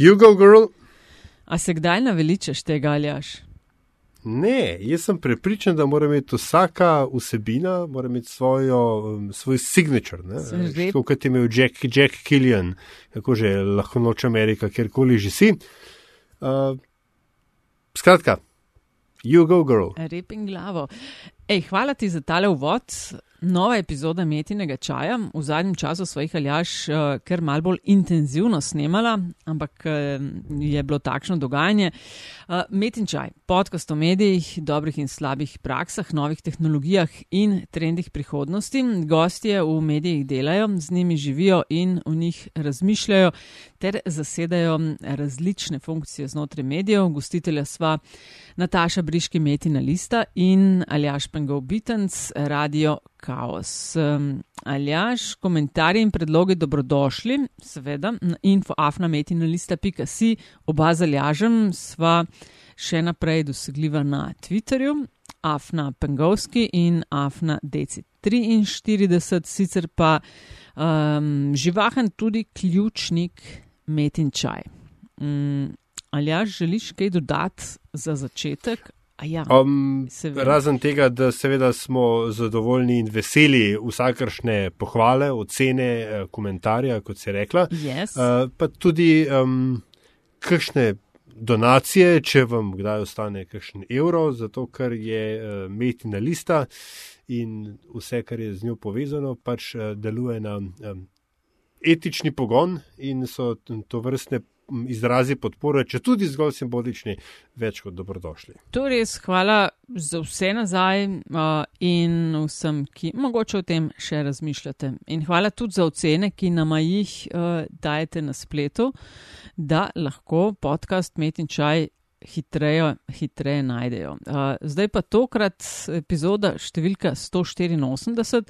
Jugo Girl. A se kdaj naveličaš tega ali aš? Ne, jaz sem prepričan, da mora imeti vsaka vsebina, mora imeti svojo, um, svoj signature. Tako kot je imel Jack, Jack Killian, kako že lahko noč Amerika, kjerkoli že si. Uh, skratka, you go, girl. Reping glavo. Ej, hvala ti za tale uvod. Nova epizoda Metinega čaja. V zadnjem času smo jih aljaš uh, kar mal bolj intenzivno snemala, ampak uh, je bilo takšno dogajanje. Uh, Metin čaj, podcast o medijih, dobrih in slabih praksah, novih tehnologijah in trendih prihodnosti. Gostje v medijih delajo, z njimi živijo in v njih razmišljajo ter zasedajo različne funkcije znotraj medijev. Gostitelja sva Nataša Briški Metina Lista in Aljaš Pengov Bitens, radio. Um, Aljaš, komentarji in predlogi dobrodošli, seveda, na infoafnametina.si, oba z Aljažem sva še naprej dosegljiva na Twitterju, Afna Pengovski in Afna Deci 43, sicer pa um, živahen tudi ključnik Metin Čaj. Um, Aljaš, želiš kaj dodati za začetek? Ja, um, razen tega, da seveda smo zadovoljni in veseli vsakršne pohvale, ocene, eh, komentarje, kot je rekla. Yes. Uh, pa tudi um, kakšne donacije, če vam kdaj ostane kakšen evro, zato ker je uh, metina lista in vse, kar je z njo povezano, pač uh, deluje na um, etični pogon in so to vrstne izrazi podpore, če tudi zgolj simbolični, več kot dobrodošli. To res hvala za vse nazaj uh, in vsem, ki mogoče o tem še razmišljate. In hvala tudi za ocene, ki nam jih uh, dajete na spletu, da lahko podcast Met in Čaj hitreje, hitreje najdejo. Uh, zdaj pa tokrat epizoda številka 184.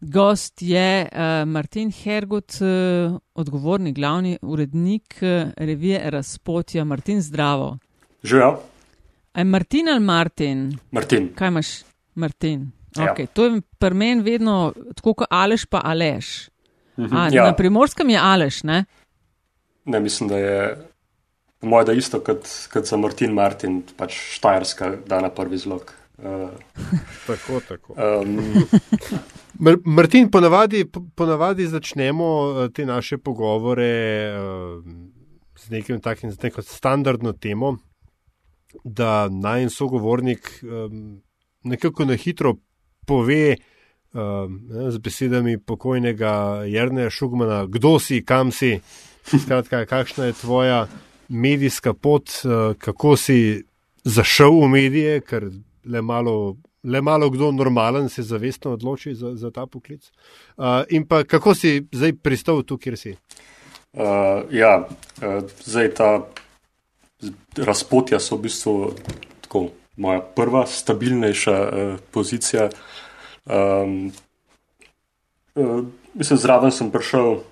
Gost je uh, Martin Hergut, uh, odgovorni glavni urednik uh, revije Razpotja. Martin, zdravo. Živijo. Je Martin ali Martin? Martin. Kaj imaš, Martin? Ja. Okay. To je pri meni vedno tako, kot Aleš pa Aleš. Mhm, A, ja. Na primorskem je Aleš, ne? Ne, mislim, da je moja da isto kot, kot za Martin Martin, pač Štajerska, da na prvi zlog. Uh, tako, tako. Um, Martin, ponavadi, ponavadi začnemo eh, te naše pogovore uh, z nekim takim, z neko standardno temo, da naj en sogovornik um, nekako na hitro pove um, z besedami pokojnega Jrneja Šugmana, kdo si, kam si, skratka, kakšna je tvoja medijska pot, uh, kako si zašel v medije, ker le malo le malo kdo normalen se zavestno odloči za, za ta poklic. Uh, in pa kako si zdaj pristal tu, kjer si? Uh, ja, uh, zdaj ta razpotja so v bistvu tako, moja prva stabilnejša uh, pozicija. Um, uh, mislim, zraven sem prišel,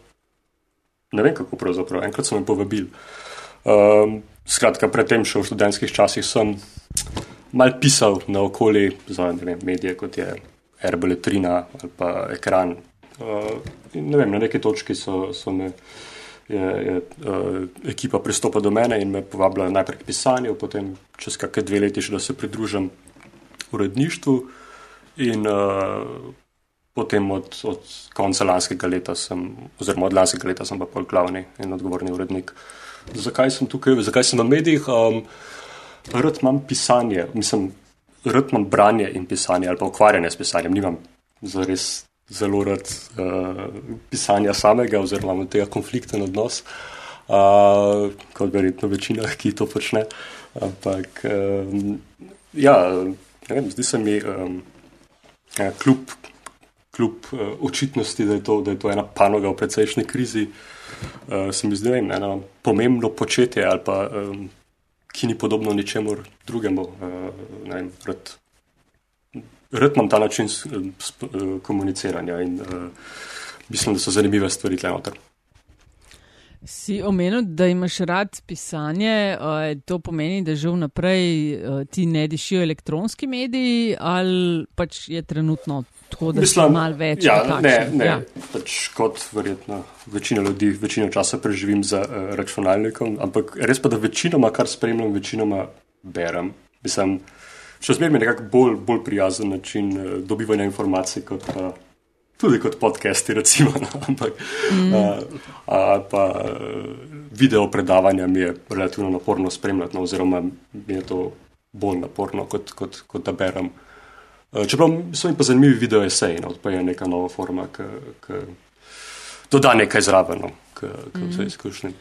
ne vem kako pravzaprav, enkrat sem jim povabil. Um, skratka, predtem še v študentskih časih sem mal pisal na okolje za vem, medije, kot je Erbeletrina ali pa ekran. Uh, ne vem, na neki točki so, so me, je, je uh, ekipa pristopila do mene in me povabila najprej k pisanju, potem čez kakšne dve leti še, da se pridružim uredništvu. In uh, potem od, od konca lanskega leta, sem, oziroma od lanskega leta, sem pa pol glavni in odgovorni urednik. Zakaj sem tukaj, zakaj sem v medijih? Um, rad imam pisanje, mislim, rad imam branje in pisanje ali pa ukvarjanje s pisanjem. Nimam zares zelo rad uh, pisanja samega oziroma tega konflikten odnos, uh, kot verjetno večina, ki to počne. Ampak, um, ja, ne vem, zdi se mi, um, kljub, kljub uh, očitnosti, da je, to, da je to ena panoga v precejšnji krizi, uh, se mi zdi, da je eno pomembno početje ali pa um, ki ni podobno ničemu drugemu. Uh, vem, rad, rad imam ta način uh, komuniciranja in uh, mislim, da so zanimive stvari tle noter. Si omenil, da imaš rad pisanje, to pomeni, da že vnaprej ti ne dišijo elektronski mediji ali pač je trenutno tako da Mislim, malo več. Ja, ne, ne. Ja. Pač kot verjetno večina ljudi, večino časa preživim za uh, računalnikom, ampak res pa, da večinoma, kar spremljam, večinoma berem. Mislim, še zmeraj je nekako bolj, bolj prijazen način uh, dobivanja informacij kot pa. Tudi kot podcasti, recimo, no, ampak mm. a, a, pa video predavanja mi je relativno naporno spremljati, no, oziroma mi je to bolj naporno, kot, kot, kot da berem. Eh, čeprav so mi pa zanimivi video eseji, no, pa je neka nova forma, ki doda nekaj zraven, no, k, k mm. vsej izkušnji.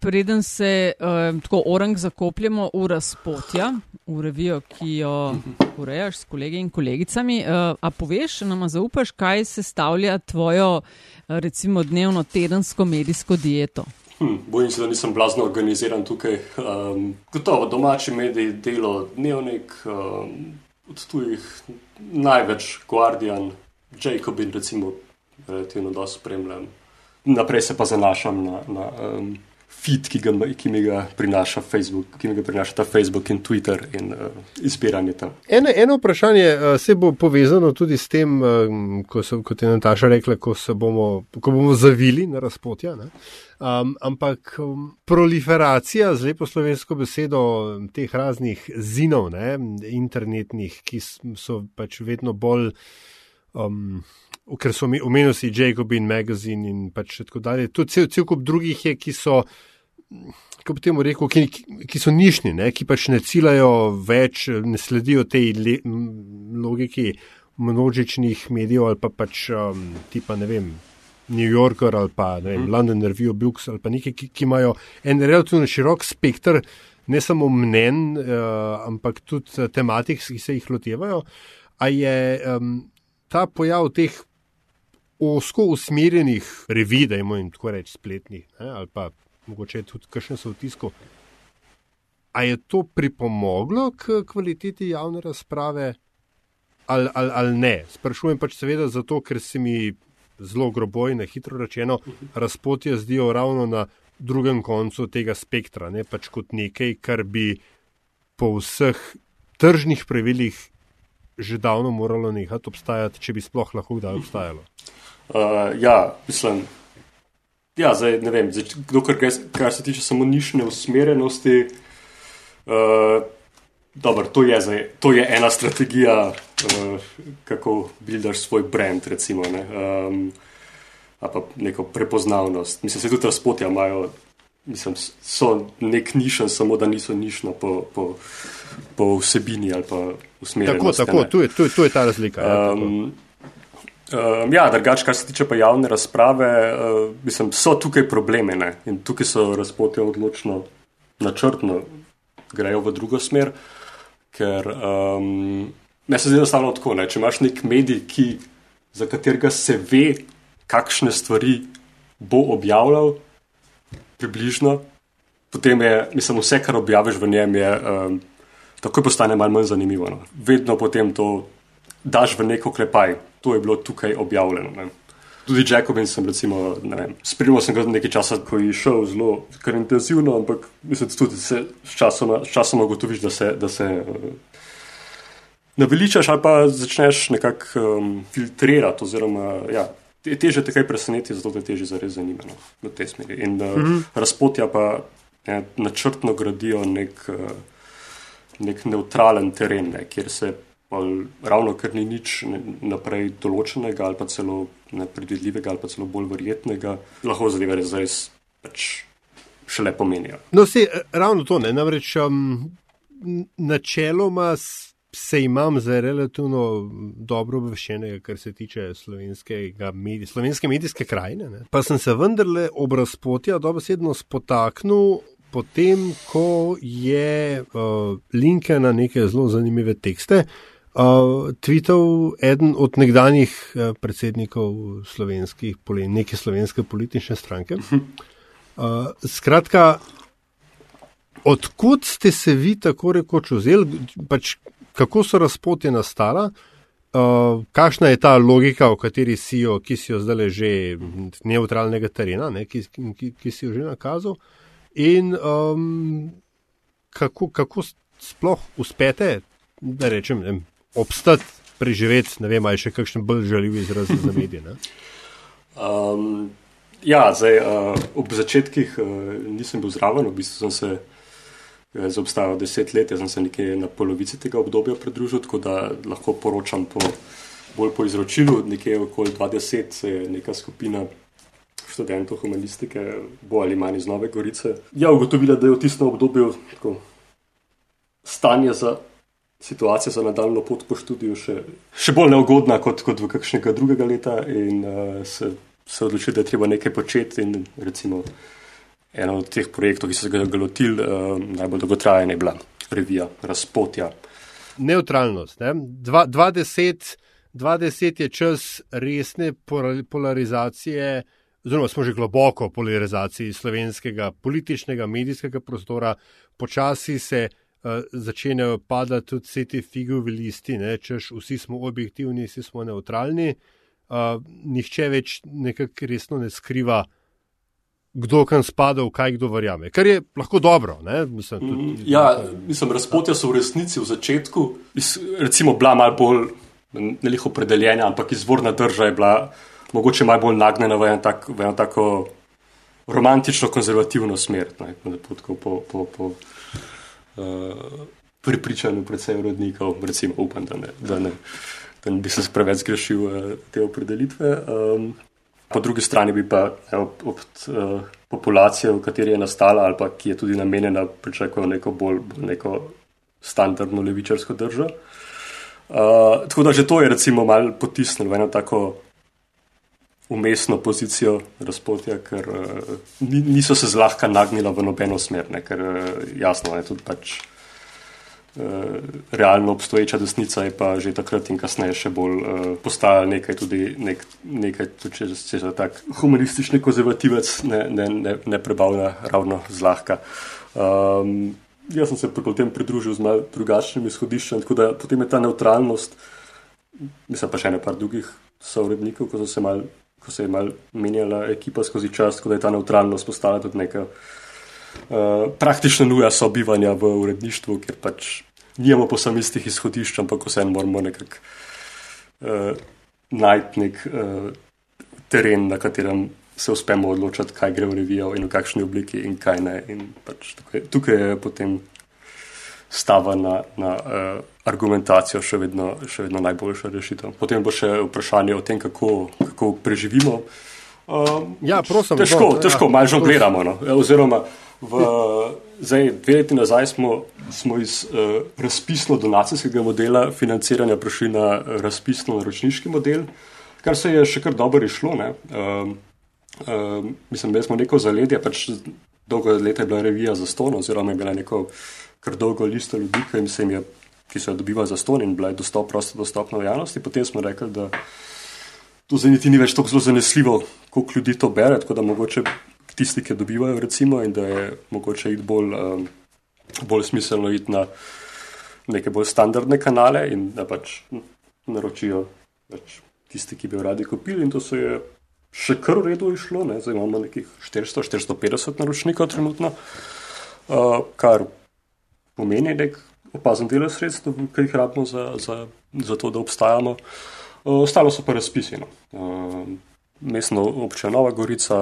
Preden se uh, tako orang zakopljemo v razpotja, v revijo, ki jo urejaš s kolegi in kolegicami, uh, a poveš, nam zaupaš, kaj se stavlja tvojo, recimo, dnevno tedensko medijsko dieto? Hm, bojim se, da nisem blazno organiziran tukaj. Um, gotovo domači mediji, delo, dnevnik, um, od tujih največ Guardian, Jacobin, recimo, relativno dosto spremljam. Naprej se pa zanašam na, na um, feed, ki, ga, ki mi ga prinaša Facebook, ki mi ga prinaša ta Facebook in Twitter in uh, izbiranje tam. Eno, eno vprašanje uh, se bo povezano tudi s tem, um, ko so, kot je Nataša rekla, ko, bomo, ko bomo zavili na razpotja. Um, ampak um, proliferacija, z lepo slovensko besedo, teh raznih zinov, ne, internetnih, ki so pač vedno bolj. Um, ker so omenili si Jacobin Magazine in pač tako dalje. Tu cel, cel kup drugih je, ki so, kako bi temu rekel, ki, ki so nišni, ne, ki pač ne ciljajo več, ne sledijo tej le, logiki množičnih medijev ali pa pač um, tipa ne vem. New Yorker ali pa vem, mm. London Review Books ali pa nekaj, ki, ki imajo en relativno širok spektr, ne samo mnen, uh, ampak tudi tematik, ki se jih lotevajo. A je um, ta pojav teh osko usmerjenih revij, da imamo tako reči spletnih, ne, ali pa mogoče tudi kakšne so v tisku. A je to pripomoglo k kvaliteti javne razprave ali, ali, ali ne? Sprašujem pač seveda zato, ker se mi zelo grobo in hitro rečeno razpotje zdijo ravno na drugem koncu tega spektra, ne pač kot nekaj, kar bi po vseh tržnih pravilih že davno moralo nehati obstajati, če bi sploh lahko kdaj obstajalo. Uh, ja, mislim, ja, zdaj ne vem, zdaj, dokor, kar se tiče samo nišne usmerjenosti. Uh, Dobro, to je, zdaj, to je ena strategija, uh, kako buildaš svoj brand, recimo, ne, um, pa neko prepoznavnost. Mislim, se tudi razpotja imajo, mislim, so nek nišen, samo da niso nišno po, po, po vsebini ali pa usmerjenosti. Tako, tako, tu je, tu, je, tu je ta razlika. Ja, um, ja, drugače, kar se tiče pa javne razprave, uh, mislim, so tukaj probleme ne? in tukaj so razpotje odločno, načrtno grejo v drugo smer, ker um, ne se zdi enostavno tako. Ne? Če imaš nek medij, ki, za katerega se ve, kakšne stvari bo objavljal, približno, potem je, mislim, vse, kar objaviš v njem, je um, takoj postane malo manj zanimivo. No? Vedno potem to daš v neko klepaj to je bilo tukaj objavljeno. Ne. Tudi Jacobin sem, recimo, spremljal sem ga nekaj časa, ko je šel zelo intenzivno, ampak mislim, tudi se s časoma ugotoviš, da se, da se uh, naveličaš ali pa začneš nekako um, filtrirati. Oziroma, ja, te, teže te kaj preseneti, zato te teže zares zanima no, v tej smeri. In uh, mm -hmm. razpotja pa ne, načrtno gradijo nek, uh, nek neutralen teren, ne, kjer se ravno ker ni nič naprej določenega, ali pa celo nepredvidljivega, ali pa celo bolj verjetnega, lahko zadeve res pač šele pomenijo. No, se ravno to ne. Namreč um, načeloma se imam za relativno dobro obveščenega, kar se tiče medij, slovenske medijske krajine. Ne. Pa sem se vendarle ob razpotja dobesedno spotaknil. Potem, ko je uh, linke na neke zelo zanimive tekste, uh, Uh, Tvitev eden od nekdanjih uh, predsednikov slovenskih, neke slovenske politične stranke. Uh, skratka, odkud ste se vi tako rekoč vzeli, pač, kako so razpotje nastala, uh, kakšna je ta logika, o kateri si jo, ki si jo zdaj že neutralnega terena, ne, ki, ki, ki si jo že nakazal, in um, kako, kako sploh uspete, da rečem, ne, obstati preživeti, ne vem, ali še kakšen bolj žaljiv izraz za medije. Um, ja, zdaj, uh, ob začetkih uh, nisem bil zraven, v bistvu sem se uh, zaobstajal deset let, jaz sem se nekje na polovici tega obdobja pridružil, tako da lahko poročam po, bolj po izročilu. Nekje okoli 20 se je neka skupina študentov humanistike, bolj ali manj iz Nove Gorice, ja, ugotovila, da je v tistem obdobju tako, stanje za situacija za nadaljno pot po študiju še, še bolj neugodna kot, kot v kakšnega drugega leta in uh, se, se odločili, da je treba nekaj početi recimo eno od teh projektov, ki so se ga lotili, uh, najbolj dolgotrajen je bila revija Razpotja. Neutralnost. Ne? 20, 20 je čas resne polarizacije, oziroma smo že globoko v polarizaciji slovenskega političnega, medijskega prostora, počasi se uh, začenjajo padati tudi vse te figurovi listi, ne, češ vsi smo objektivni, vsi smo neutralni, uh, nihče več nekako resno ne skriva, kdo kam spada, v kaj kdo verjame. Kar je lahko dobro. Ne, mislim, tudi, mm, ja, mislim, razpotja so v resnici v začetku, recimo, bila malo bolj ne lih opredeljena, ampak izvorna drža je bila mogoče malo bolj nagnjena v eno tak, tako romantično konzervativno smer. Ne, po, po, po, po, uh, pripričanju predvsej urodnikov, recimo upam, da ne, da ne, da ne bi se preveč zgrešil uh, te opredelitve. Um, po drugi strani bi pa ob, ob uh, populacijo, v kateri je nastala ali pa ki je tudi namenjena, pričakoval neko bolj neko standardno levičarsko držo. Uh, tako da že to je recimo malo potisnilo v eno tako umestno pozicijo razpotja, ker uh, niso se zlahka nagnila v nobeno smer, ne, ker uh, jasno je tudi pač. Uh, realno obstoječa desnica je pa že takrat in kasneje še bolj uh, postala nekaj, tudi nek, nekaj tudi če se za tak humanistični konzervativec ne, ne, ne, ne prebavlja ravno zlahka. Um, jaz sem se potem pridružil z malo drugačnim izhodiščem, tako da potem je ta neutralnost, mislim pa še ne par drugih sourednikov, ko so se mal ko se je mal menjala ekipa skozi čas, tako da je ta neutralnost postala tudi neka uh, praktična nuja sobivanja v uredništvu, ker pač nijemo po samistih izhodišč, ampak vseeno moramo nekako uh, najti nek uh, teren, na katerem se uspemo odločiti, kaj gre v revijo in v kakšni obliki in kaj ne. In pač tukaj, tukaj je potem stava na. na uh, argumentacijo še vedno, še vedno najboljša rešitev. Potem bo še vprašanje o tem, kako, kako preživimo. Um, ja, prosim, težko, no, težko ja, malo žongliramo. No. Oziroma, v, zdaj, dve leti nazaj smo, smo iz uh, razpisno-donacijskega modela financiranja prišli na razpisno-naročniški model, kar se je še kar dobro išlo. Um, um, mislim, da smo neko zaledje, pač dolgo leta je bila revija za ston, oziroma je bila neko kar dolgo listo ljudi, ki jim je ki so jo dobivali za ston in bila je dostop, prosto dostopna v javnosti. Potem smo rekli, da to za niti ni več tako zelo zanesljivo, koliko ljudi to bere, tako da mogoče tisti, ki dobivajo, recimo, in da je mogoče iti bolj, um, bolj smiselno iti na neke bolj standardne kanale in da pač naročijo pač tisti, ki bi jo radi kupili. In to se je še kar v redu išlo, ne? zdaj imamo nekih 400-450 naročnikov trenutno, uh, kar pomeni nek opazen del sredstev, ki jih rabimo za, za, za to, da obstajamo. Ostalo so pa razpisi. No. Mestna občina Nova Gorica,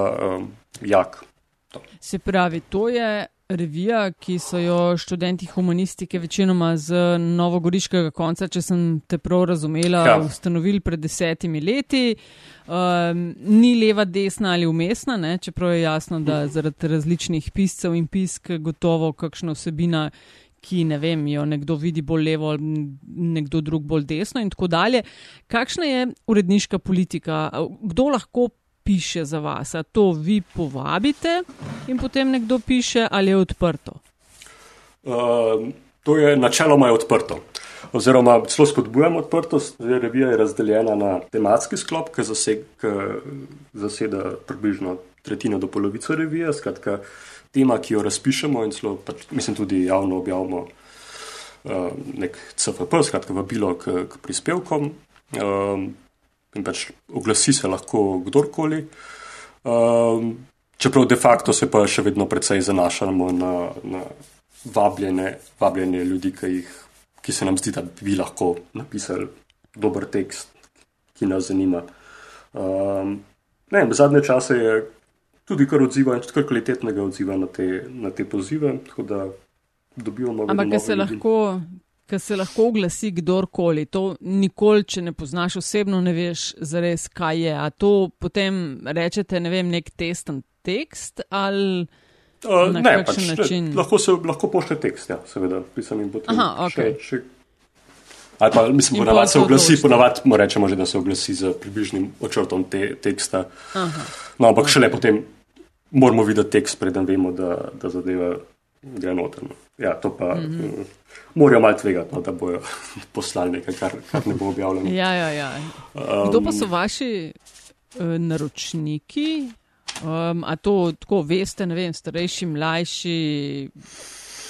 Jak. To. Se pravi, to je revija, ki so jo študenti humanistike večinoma z novogoriškega konca, če sem te prav razumela, ja. ustanovili pred desetimi leti. Um, ni leva, desna ali umestna, ne? čeprav je jasno, da zaradi različnih piscev in pisk gotovo kakšna vsebina ki ne vem, jo nekdo vidi bolj levo, nekdo drug bolj desno in tako dalje. Kakšna je uredniška politika? Kdo lahko piše za vas? A to vi povabite in potem nekdo piše ali je odprto? Uh, to je načeloma je odprto. Oziroma, celo spodbujamo odprtost. Revija je razdeljena na tematski sklop, ki zaseda približno tretjino do polovico revije. Skratka, tema, ki jo razpišemo in celo, pač, mislim, tudi javno objavimo uh, nek CFP, skratka, vabilo k, k prispevkom. Um, in pač oglasi se lahko kdorkoli. Um, čeprav de facto se pa še vedno precej zanašamo na, na vabljene, vabljene ljudi, ki, jih, ki se nam zdi, da bi lahko napisali dober tekst, ki nas zanima. Um, ne, zadnje čase je tudi kar odziva in tudi kar kvalitetnega odziva na te, na te pozive. Ampak, ker se, lahko, se lahko oglasi kdorkoli, to nikoli, če ne poznaš osebno, ne veš, zares, kaj je. A to potem rečete, ne vem, nek testen tekst ali. Uh, ne, pač, ne, lahko se lahko pošlje tekst, ja, seveda. Aha, okay. še, še, Ali pa, mislim, ponavadi se oglasi, ponavadi rečemo že, da se oglasi z približnim očrtom te teksta. Aha. No, ampak šele potem moramo videti tekst, preden vemo, da, da zadeva gre noter. No. Ja, to pa mm -hmm. morajo malo tvegati, no, da bojo poslali nekaj, kar, kar ne bo objavljeno. Ja, ja, ja. Kdo pa so vaši uh, naročniki? Um, a to tako veste, ne vem, starejši, mlajši,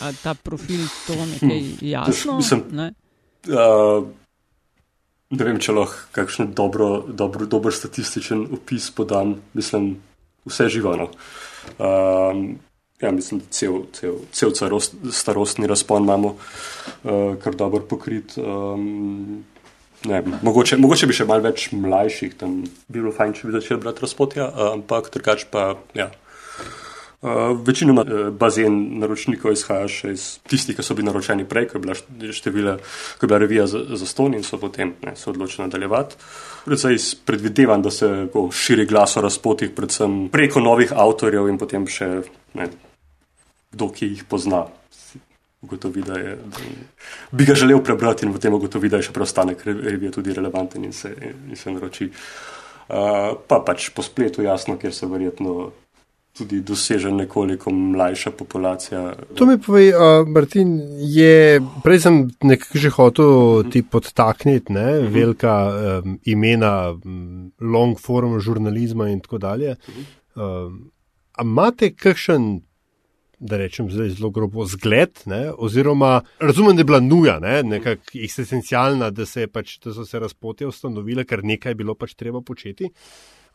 a ta profil to nekaj hm. jasno? Mislim, ne? Uh, ne vem, če lahko kakšen dobro, dobro, dober statističen opis podam, mislim, vse živano. Um, ja, mislim, da cel, cel, cel carost, starostni razpon imamo uh, kar dobro pokrit. Um, ne, mogoče, mogoče bi še malo več mlajših tam bilo fajn, če bi začeli brati razpotja, uh, ampak drugač pa ja. Uh, večinoma uh, bazen naročnikov izhaja še iz tistih, ki so bili naročeni prej, ko je bila, števila, ko je bila revija za, ston in so potem ne, se odločili nadaljevati. Predvsej predvidevam, da se ko, širi glas o razpotih, predvsem preko novih avtorjev in potem še ne, kdo, ki jih pozna. Ugotovi, da, je, da bi ga želel prebrati in potem ugotovi, da je še preostanek revije tudi relevanten in se, in se naroči. Uh, pa pač po spletu, jasno, ker se verjetno tudi doseže nekoliko mlajša populacija. To mi pove, uh, Martin, je, prej sem nekaj že hotel uh -huh. ti podtakniti, ne, uh -huh. velika um, imena, long form žurnalizma in tako dalje. Uh um, Amate kakšen, da rečem zdaj zelo grobo, zgled, ne, oziroma razumem, da je bila nuja, ne, nekako eksistencialna, da, se pač, da so se razpotje ustanovile, ker nekaj je bilo pač treba početi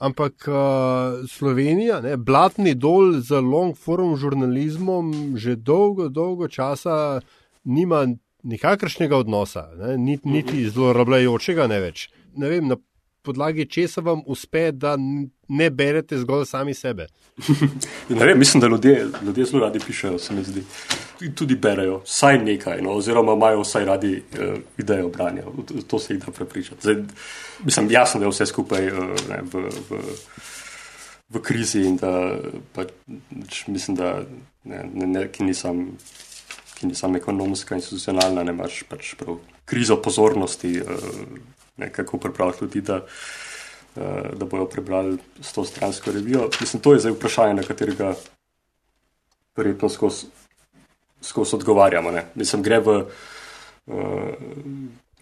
ampak uh, Slovenija, ne, blatni dol z long form žurnalizmom, že dolgo, dolgo časa nima nikakršnega odnosa, ne, niti, niti zlorabljajočega, ne več. Ne vem, na podlagi česa vam uspe, da ne berete zgolj sami sebe. ne vem, mislim, da ljudje, ljudje zelo radi pišejo, se mi zdi. Tudi berejo, vsaj nekaj, no, oziroma imajo vsaj radi uh, idejo branja. To se jih da prepričati. Zdaj, mislim, jasno, da je vse skupaj uh, ne, v, v, v krizi in da pač, mislim, da ne, ne, ne, ki nisem. Ki ni samo ekonomska, institucionalna, ne imaš pač prav krizo pozornosti, uh, nekako pripraviti ljudi, da, uh, da bojo prebrali s to stransko revijo. Mislim, to je zdaj vprašanje, na katerega verjetno skozi skos odgovarjamo. Ne. Mislim, gre v. Uh,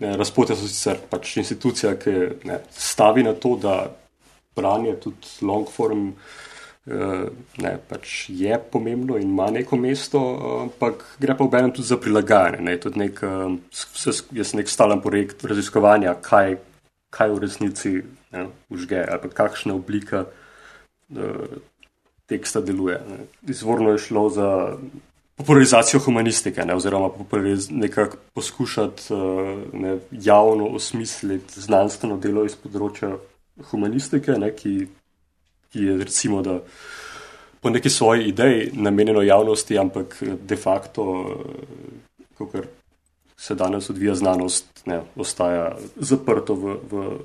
Razpote so sicer pač institucija, ki ne, stavi na to, da branje tudi long form uh, ne, pač je pomembno in ima neko mesto, ampak gre pa v enem tudi za prilagajanje. Ne, tudi nek, uh, jaz nek stalen projekt raziskovanja, kaj, kaj v resnici ne, užge ali kakšna oblika uh, teksta deluje. Ne. Izvorno je šlo za popularizacijo humanistike, ne, oziroma poskušati ne, javno osmisliti znanstveno delo iz področja humanistike, ne, ki, ki je recimo, da po neki svoji ideji namenjeno javnosti, ampak de facto, uh, kot se danes odvija znanost, ne, ostaja zaprto v, v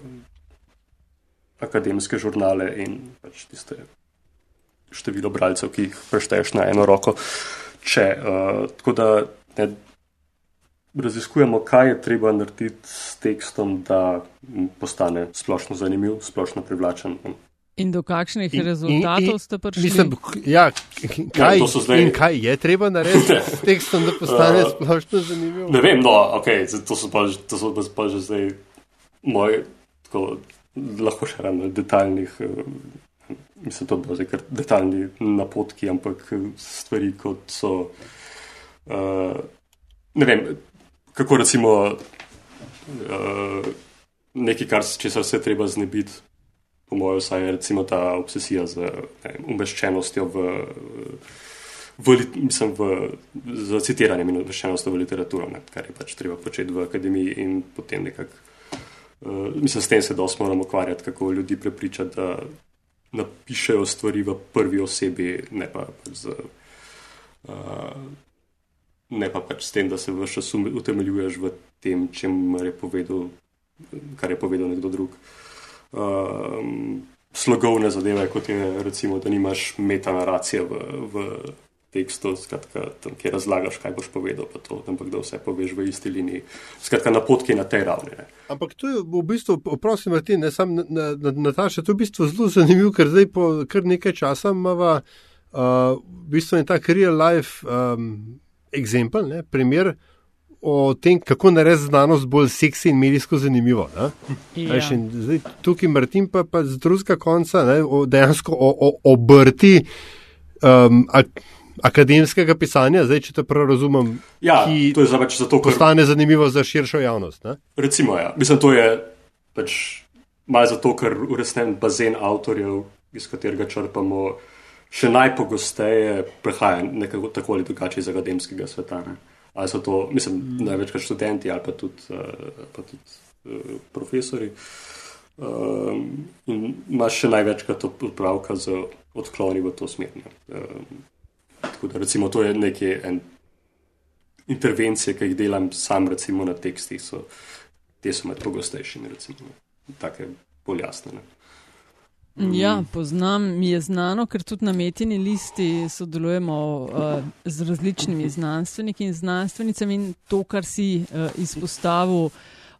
akademske žurnale in pač tiste število bralcev, ki jih prešteješ na eno roko. Če. Uh, tako da ne, raziskujemo, kaj je treba narediti s tekstom, da postane splošno zanimiv, splošno privlačen. In do kakšnih in, rezultatov in, in, ste prišli? Mislim, ja, kaj, ja, zdaj... kaj je treba narediti s tekstom, da postane uh, splošno zanimiv? Ne vem, no, okay, to so pa, to so pa že zdaj moje, tako, lahko še ravno detaljnih. Uh, mislim, da so to detaljni napotki, ampak stvari kot so. Uh, ne vem, kako recimo uh, nekaj, kar se vse treba znebiti, po mojem, vsaj recimo ta obsesija z umeščenostjo v. V, mislim, v, za citiranje in obveščenost v literaturo, ne, kar je pač treba početi v akademiji in potem nekako uh, s tem se dosti moramo ukvarjati, kako ljudi prepričati, da napišejo stvari v prvi osebi, ne pa z. Uh, ne pa pač s tem, da se vse čas utemeljuješ v tem, je povedal, kar je povedal nekdo drug. Um, slogovne zadeve, kot je recimo, da nimaš metanaracije v, v tekstu, skratka, tam, kjer razlagaš, kaj boš povedal, pa to, ampak da vse poveš v isti liniji. Skratka, napotki na tej ravni. Ne. Ampak to je v bistvu, prosim, Martin, ne sam Nataša, to je v bistvu zelo zanimivo, ker zdaj po kar nekaj časa imamo uh, v bistvu en tak real life. Um, Exempel, ne, primer o tem, kako narediti znanost bolj seksi in medijsko zanimivo. Ja. Zdaj, tukaj Martin pa, pa z drugega konca ne, o, dejansko o, o obrti um, ak, akademskega pisanja, zdaj, če te prav razumem, ja, ki to je zaveč zato, ker postane zanimivo za širšo javnost. Ne? Recimo, ja. Mislim, to je pač malo zato, ker uresnem bazen avtorjev, iz katerega črpamo še najpogosteje prehaja nekako tako ali drugače iz akademskega sveta. Ne. Ali so to, mislim, največkrat študenti ali pa tudi, uh, pa tudi uh, profesori. Um, in imaš še največkrat odpravka z odkloni v to smer. Um, tako da, recimo, to je nekaj en, intervencije, ki jih delam sam, recimo, na tekstih, so, te so med pogostejšimi, recimo, take bolj jasne. Ne. Ja, poznam, mi je znano, ker tudi na metini listi sodelujemo uh, z različnimi znanstveniki in znanstvenicami. In to, kar si uh, izpostavil,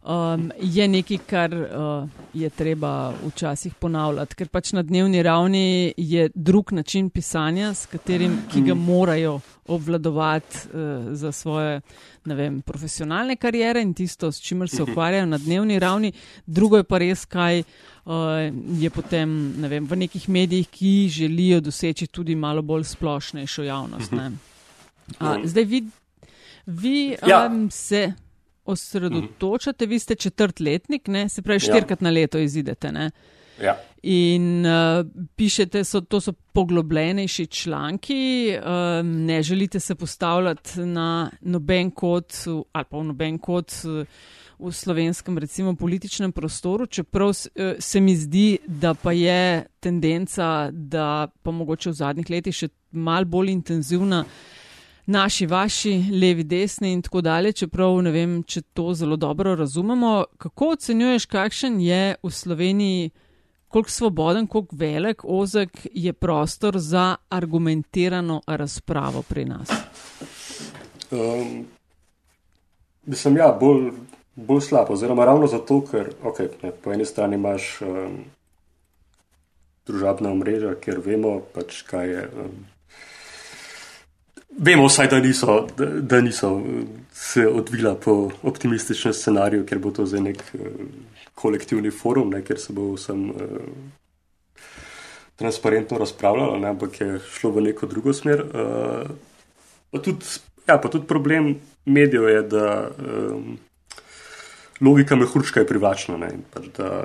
um, je nekaj, kar uh, je treba včasih ponavljati, ker pač na dnevni ravni je drug način pisanja, s katerim, ki ga morajo obvladovati uh, za svoje vem, profesionalne karijere in tisto, s čimer se ukvarjajo na dnevni ravni, drugo je pa res kaj. Uh, je potem ne vem, v nekih medijih, ki želijo doseči tudi malo bolj splošnejšo javnost. A, zdaj, vi, vi ja. um, se osredotočate, vi ste četrtletnik, ne? se pravi, ja. štirikrat ja. na leto izidete. Ja. In uh, pišete, so, to so poglobljenejši članki, uh, ne želite se postavljati na noben kot ali pa v noben kot. Uh, v slovenskem, recimo, političnem prostoru, čeprav eh, se mi zdi, da pa je tendenca, da pa mogoče v zadnjih letih še mal bolj intenzivna. Naši, vaši, levi, desni in tako dalje, čeprav ne vem, če to zelo dobro razumemo. Kako ocenjuješ, kakšen je v Sloveniji, koliko svoboden, koliko velik, ozek je prostor za argumentirano razpravo pri nas? Um, mislim, ja, bolj bolj slab, oziroma ravno zato, ker okay, ne, po eni strani imaš um, družabna omrežja, ker vemo, pač, kaj je. Um, Vemo vsaj, da niso, da, da niso se odvila po optimističnem scenariju, ker bo to zdaj nek uh, kolektivni forum, ne, ker se bo vsem uh, transparentno razpravljalo, ne, ampak je šlo v neko drugo smer. Uh, pa, tudi, ja, pa tudi problem medijev je, da um, logika mehurčka je privlačna. Pač da,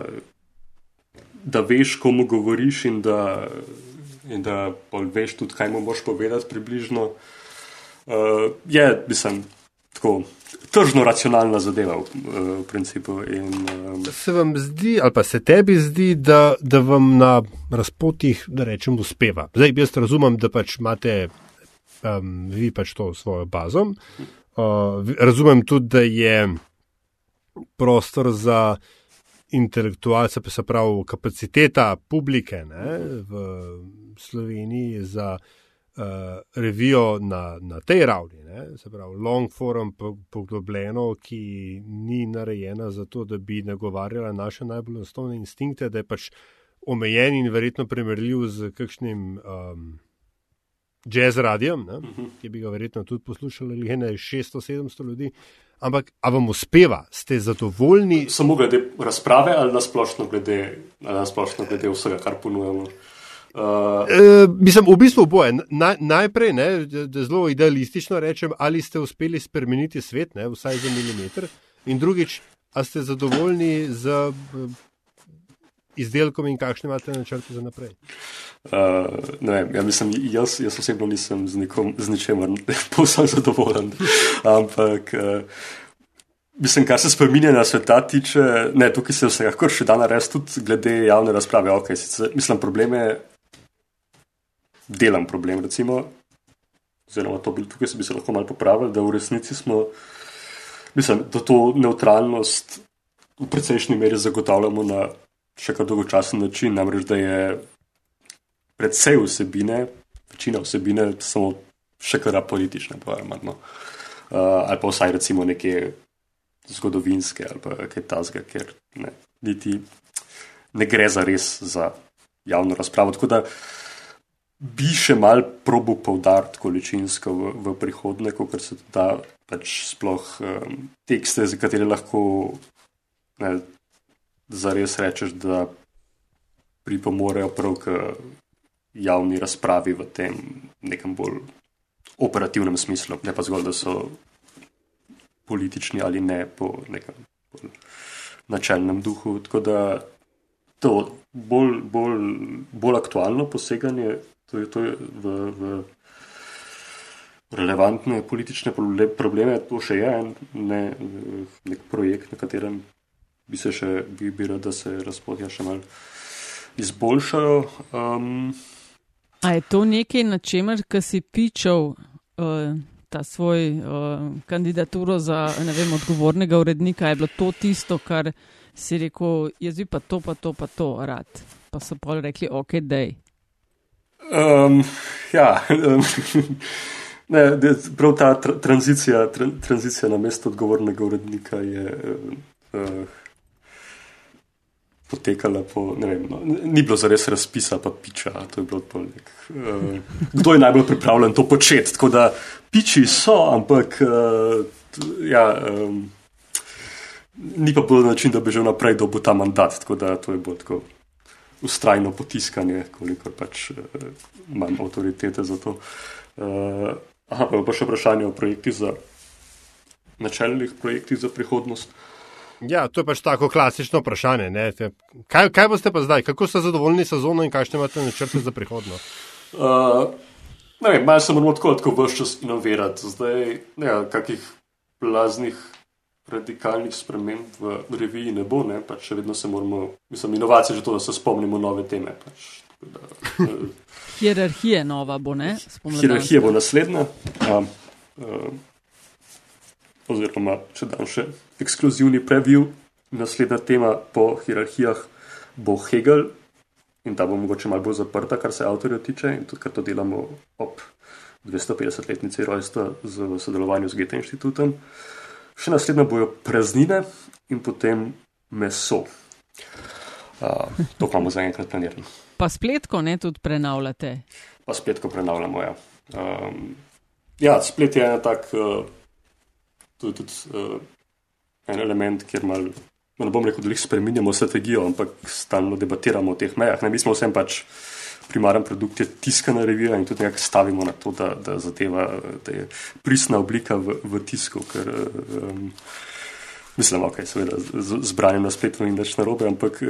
da veš, komu govoriš, in da, in da veš tudi, kaj mu boš povedati, približno. Uh, je, mislim, tako. Tržno racionalna zadeva, v, v principu. In, um... Se vam zdi, ali pa se tebi zdi, da, da vam na razpotih, da rečem, uspeva? Zdaj, jaz razumem, da pač imate um, vi pač to svojo bazo. Uh, razumem tudi, da je prostor za intelektualce, pa se pravi kapaciteta publike ne, v Sloveniji za revijo na, na tej ravni, ne, se pravi long forum poglobljeno, ki ni narejena za to, da bi nagovarjala naše najbolj osnovne instinkte, da je pač omejen in verjetno primerljiv z kakšnim. Um, Jazz radijem, mhm. ki bi ga verjetno tudi poslušali, ali ne 600-700 ljudi, Ampak, a vam uspeva, ste zadovoljni? Samo glede razprave ali nasplošno glede, na glede vsega, kar ponujemo. Uh, e, mislim, v bistvu oboje. Na, najprej, ne, zelo idealistično rečem, ali ste uspeli spremeniti svet, ne, vsaj za milimeter, in drugič, ali ste zadovoljni z izdelkom in kakšne imate načrte za naprej? Uh, ne, ja, mislim, jaz, jaz osebno nisem z, nikom, z ničemer povsem zadovoljen. Ampak uh, mislim, kar se spremenja sveta tiče, ne, tukaj se vsekakor še da narediti, tudi glede javne razprave. Okay, sicer, mislim, problem je, delam problem, recimo, oziroma to bi, tukaj se bi se lahko malo popravili, da v resnici smo, mislim, da to neutralnost v precejšnji meri zagotavljamo na še kar dolgočasen način, namreč da je predvsej vsebine, večina vsebine, samo še kar politične, pa imamo. Uh, ali pa vsaj recimo neke zgodovinske ali kaj tasga, ker ne, niti ne gre za res za javno razpravo. Tako da bi še mal probo povdariti količinsko v, v prihodnje, kot se da pač sploh um, tekste, za katere lahko ne, zares rečeš, da pripomorejo prav k javni razpravi v tem nekem bolj operativnem smislu, ne pa zgolj, da so politični ali ne po nekem načelnem duhu. Tako da to bolj, bolj, bolj aktualno poseganje to je, to je v, v relevantne politične probleme, to še je en ne, nek projekt, na katerem bi se še bi, bi rad, da se razpotja še mal izboljšajo. Um, A je to nekaj, na čemer, ki si pičal? Uh ta svoj uh, kandidaturo za vem, odgovornega urednika, je bilo to tisto, kar si rekel, jaz bi pa to, pa to, pa to rad. Pa so pa rekli, ok, dej. Um, ja, um, ne, prav ta tra tranzicija, tra tranzicija na mesto odgovornega urednika je. Uh, potekala po, vem, no, ni bilo zares razpisa, pa piča. Nek, uh, kdo je najbolj pripravljen to početi? Tako da piči so, ampak uh, ja, um, ni pa bilo način, da bi že vnaprej dobil ta mandat. Tako da to je bolj tako ustrajno potiskanje, koliko pač uh, imam avtoritete za to. Uh, aha, pa še vprašanje o projektih za načelnih projektih za prihodnost. Ja, to je pač tako klasično vprašanje. Kaj, kaj boste pa zdaj, kako ste zadovoljni sezono in kakšne imate načrte za prihodnost? Uh, ne vem, malo se moramo tako, tako vse čas inovirati. Zdaj, ne, kakih blaznih radikalnih sprememb v reviji ne bo, ne, pač še vedno se moramo, mislim, inovacije že to, da se spomnimo nove teme. Pač, da, uh, Hierarhija nova bo, ne? Hierarhija bo naslednja. Uh, uh, oziroma, če dam še ekskluzivni preview, naslednja tema po hierarhijah bo Hegel in ta bo mogoče malo bolj zaprta, kar se avtorja tiče in tudi, ker to delamo ob 250-letnici rojstva z sodelovanju z Gete inštitutom. Še naslednja bojo praznine in potem meso. Uh, to imamo za enkrat planirano. Pa spletko ne tudi prenavljate? Pa spletko prenavljamo, ja. Um, ja, splet je ena tak. Uh, je tudi uh, en element, kjer mal, no, ne bom rekel, da jih spremenjamo strategijo, ampak stalno debatiramo o teh mejah. Ne, mi smo vsem pač primaren produkt, je tiskana revija in tudi nekako stavimo na to, da, da zadeva, da je pristna oblika v, v tisku, ker um, mislim, ok, seveda zbranjem na spletu in več narobe, ampak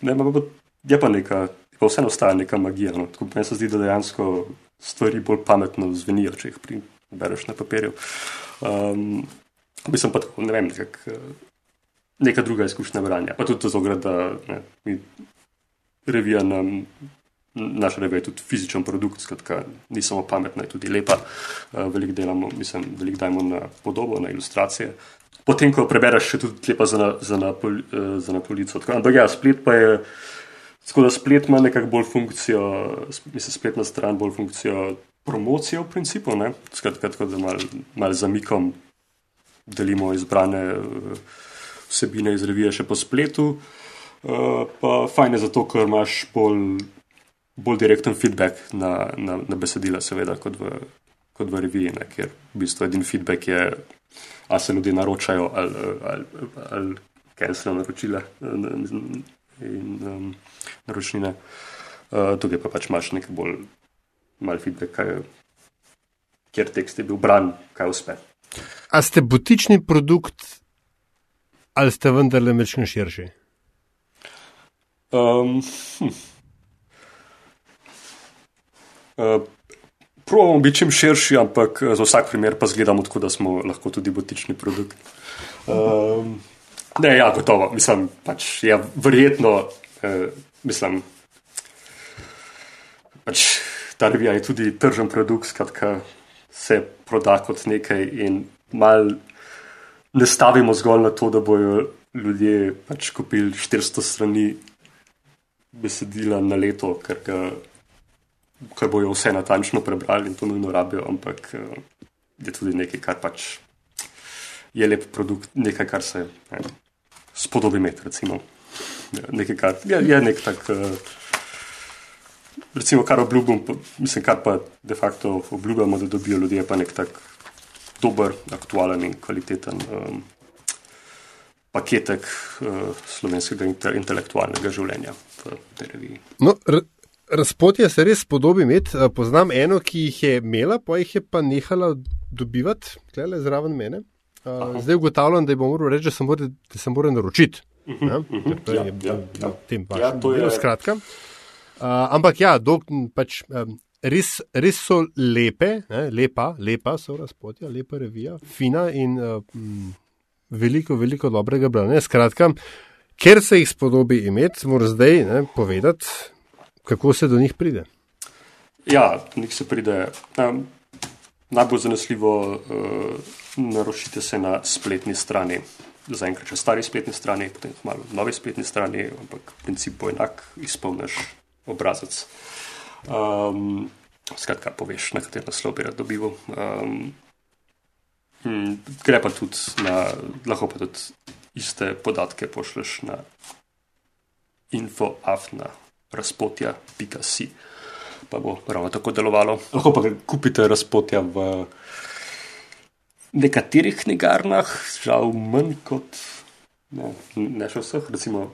ne, pa, je pa neka, pa vseeno ostaja neka magija. No. Tako meni se zdi, da dejansko stvari bolj pametno zvenijo, če jih bereš na papirju. Um, Mislim pa tako, ne vem, nekak, eh, neka druga izkušnja branja. Pa tudi to zograd, da ne, mi revija nam, naša revija je tudi fizičen produkt, skratka, ni samo pametna, je tudi lepa. Uh, veliko delamo, mislim, veliko dajemo na podobo, na ilustracije. Potem, ko prebereš, še tudi lepa za na, za na, pol, uh, za na polico. Tako, ampak ja, splet pa je, tako da splet ima nekako bolj funkcijo, mislim, spletna stran bolj funkcijo promocije v principu, ne? skratka, tako da mal, mal zamikom delimo izbrane eh, vsebine iz revije še po spletu. Uh, pa fajn je zato, ker imaš bolj, bolj direkten feedback na, na, na besedila, seveda, kot v, kot v reviji, ne, ker v bistvu edini feedback je, ali se ljudje naročajo ali, ali, ali kaj se nam naročile in um, naročnine. Uh, tukaj pa pač imaš nekaj bolj mal feedback, kaj, kjer tekst je bil bran, kaj uspe. A ste butični produkt ali ste vendarle mečni širši? Um, hm. Uh, Probamo biti čim širši, ampak za vsak primer pa zgledamo tako, da smo lahko tudi botični produkt. Um, ne, ja, gotovo. Mislim, pač je ja, verjetno, eh, mislim, pač ta revija je tudi tržen produkt, skratka, se proda kot nekaj in mal ne stavimo zgolj na to, da bojo ljudje pač kupili 400 strani besedila na leto, ker, ga, ker bojo vse natančno prebrali in to nujno rabijo, ampak uh, je tudi nekaj, kar pač je lep produkt, nekaj, kar se ne, spodobi imeti. Recimo. Nekaj, kar je, je nek tak. Uh, Recimo, kar obljubim, mislim, kar pa de facto obljubljamo, da dobijo ljudje, pa nek tak dober, aktualen in kvaliteten um, paketek uh, slovenskega intelektualnega življenja v tej reviji. No, razpotje se res podobi imeti. Uh, poznam eno, ki jih je imela, pa jih je pa nehala dobivati, klele zraven mene. Uh, zdaj ugotavljam, da bom moral reči, da sem moral, da sem moral naročiti. Uh -huh, uh -huh, ja, ja, ja. Tem pač. Ja, to je skratka. Uh, ampak ja, dok, pač, um, res, res so lepe, ne, lepa, lepa so razpotja, lepa revija, fina in uh, veliko, veliko dobrega branja. Skratka, ker se jih spodobi imeti, moram zdaj ne, povedati, kako se do njih pride. Ja, do njih se pride. Um, najbolj zanesljivo uh, naročite se na spletni strani. Zaenkrat, če stari spletni strani, potem malo novi spletni strani, ampak princip bo enak, izpolniš obrazec. Um, skratka, poveš, na kateri naslov bi rad dobil. Um, gre pa tudi na, lahko pa tudi iste podatke pošleš na infoafna razpotja, pika si, pa bo ravno tako delovalo. Lahko pa kupite razpotja v nekaterih knjigarnah, žal manj kot ne, ne še vseh, recimo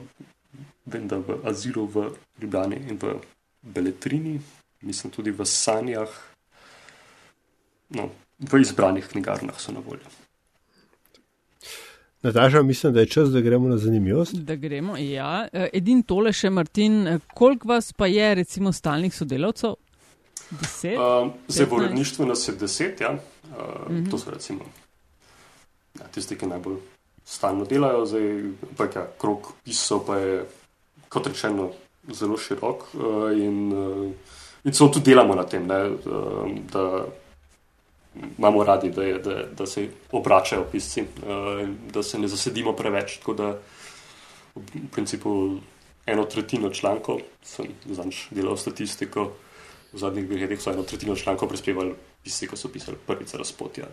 vem, da v Aziru, v Ljubljani in v Beletrini, mislim tudi v Sanjah. No, v izbranih knjigarnah so na voljo. Nataša, mislim, da je čas, da gremo na zanimivost. Da gremo, ja. E, edin tole še, Martin, e, koliko vas pa je, recimo, stalnih sodelavcev? Deset? Uh, zdaj, v uredništvu nas je deset, ja. Uh, uh -huh. To so recimo ja, tisti, ki najbolj stalno delajo, zdaj pa je krok pisov, pa je, kot rečeno, zelo širok uh, in, uh, in celo tudi delamo na tem, ne, uh, da imamo radi, da, je, da, da se obračajo pisci, uh, da se ne zasedimo preveč. Tako da v principu eno tretjino člankov, sem zadnjič delal statistiko, v zadnjih dveh letih so eno tretjino člankov prispevali pisci, ko so pisali prvice razpotja.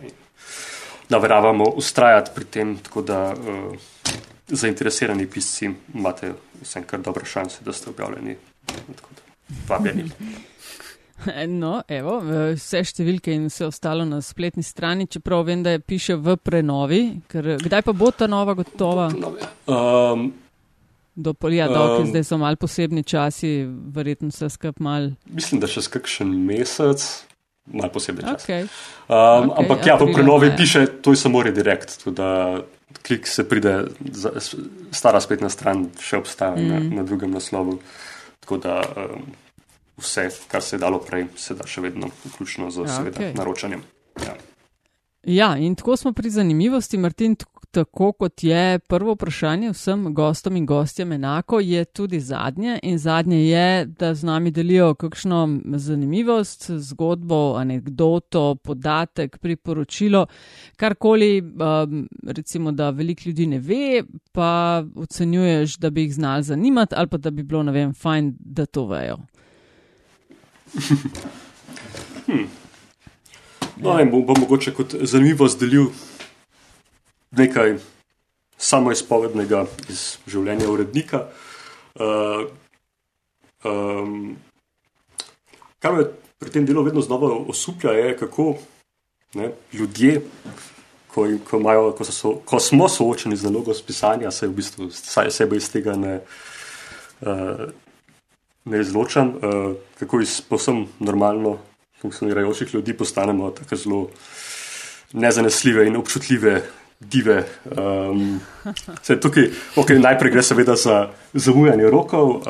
Naveravamo ustrajati pri tem, tako da uh, zainteresirani pisci imate vsem kar dobre šanse, da ste objavljeni. Vabljeni. No, evo, vse številke in vse ostalo na spletni strani, čeprav vem, da je piše v prenovi. Ker, kdaj pa bo ta nova gotova? Um, Do polja, um, zdaj so mal posebni časi, verjetno se skrb mal. Mislim, da še kakšen mesec, mal posebni čas. Okay. Um, okay, ampak ja, v prenovi ne. piše, to je samo redirekt, da klik se pride, za, stara spletna stran še obstaja mm. na, na drugem naslovu. Tako da. Um, vse, kar se je dalo prej, se da še vedno, vključno z ja, okay. naročanjem. Ja. ja, in tako smo pri zanimivosti, Martin. Tako kot je prvo vprašanje vsem gostom in gostjem enako, je tudi zadnje. In zadnje je, da z nami delijo kakšno zanimivost, zgodbo, anegdoto, podatek, priporočilo, karkoli, um, recimo, da veliko ljudi ne ve, pa ocenjuješ, da bi jih znali zanimati, ali pa da bi bilo, ne vem, fajn, da to vejo hm. No, in bom, bom mogoče kot zanimivo zdelil nekaj samo izpovednega iz življenja urednika. Uh, um, kar me pri tem delu vedno znova osuplja, je kako ne, ljudje, ko, ko, imajo, ko, so, ko smo soočeni z nalogo spisanja, se v bistvu sebe iz tega ne. Uh, ne izločam, uh, kako iz povsem normalno funkcionirajočih ljudi postanemo tako zelo nezanesljive in občutljive dive. Um, tukaj, okay, najprej gre seveda za zamujanje rokov, um,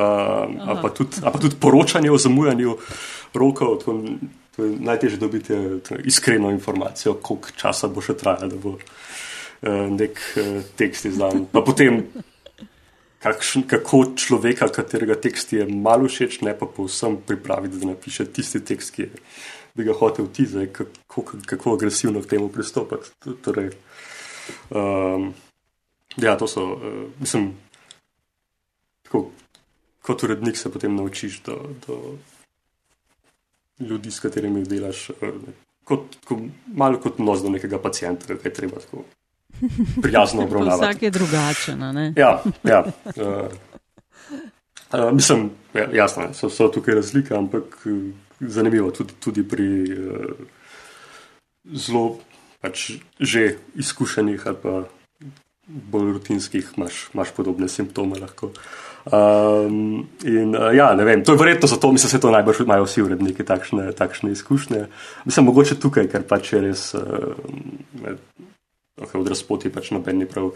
ali pa, pa tudi poročanje o zamujanju rokov. Tako, To je najtežje dobiti je, iskreno informacijo, koliko časa bo še trajalo, da bo uh, nek uh, tekst izdan. Pa potem, kakšen, kako človeka, katerega tekst je malo všeč, ne pa povsem pripraviti, da napiše tisti tekst, ki je, bi ga hotel ti, zdaj, kako, kako agresivno k temu pristopiti. Torej, um, ja, to so, uh, mislim, tako, kot urednik se potem naučiš do. do ljudi, s katerimi delaš, eh, kot, kot, malo kot nos do nekega pacijenta, ki je treba tako prijazno obravnavati. Vsak je drugačen. ja, ja. Uh, uh, mislim, ja, jasno, so, so tukaj razlike, ampak zanimivo tudi, tudi pri uh, zelo pač, že izkušenih ali pa bolj rutinskih, imaš podobne simptome lahko. Um, in uh, ja, ne vem, to je verjetno zato, mislim, da se to najbolj imajo vsi uredniki takšne, takšne izkušnje. Mislim, mogoče tukaj, ker pač je res uh, okay, od razpoti pač noben ni prav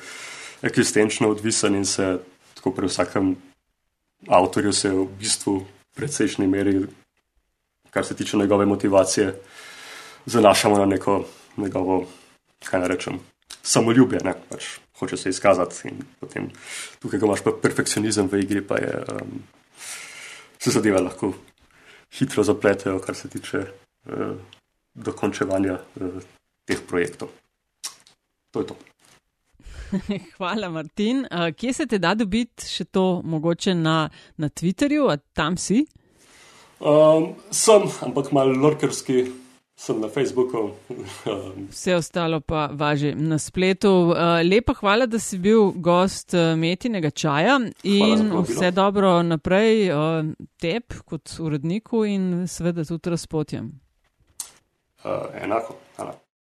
eksistenčno odvisen in se tako pri vsakem avtorju se v bistvu precejšnji meri, kar se tiče njegove motivacije, zanašamo na neko njegovo, kaj ne rečem, samoljubje. Ne, pač hoče se izkazati. In potem tukaj, ko imaš pa perfekcionizem v igri, pa je, um, se zadeve lahko hitro zapletejo, kar se tiče uh, dokončevanja uh, teh projektov. To je to. Hvala, Martin. Kje se te da dobiti še to mogoče na, na Twitterju, a tam si? Um, sem, ampak malo lorkerski sem na Facebooku. Vse ostalo pa važi na spletu. Lepa hvala, da si bil gost eh, metinega čaja in vse dobro naprej eh, tep kot uredniku in seveda tudi razpotjem. Uh, enako, hvala.